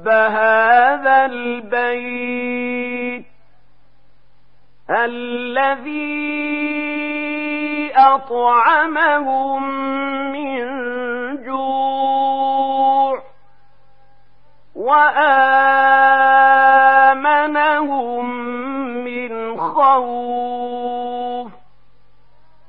رب هذا البيت الذي أطعمهم من جوع وآمنهم من خوف.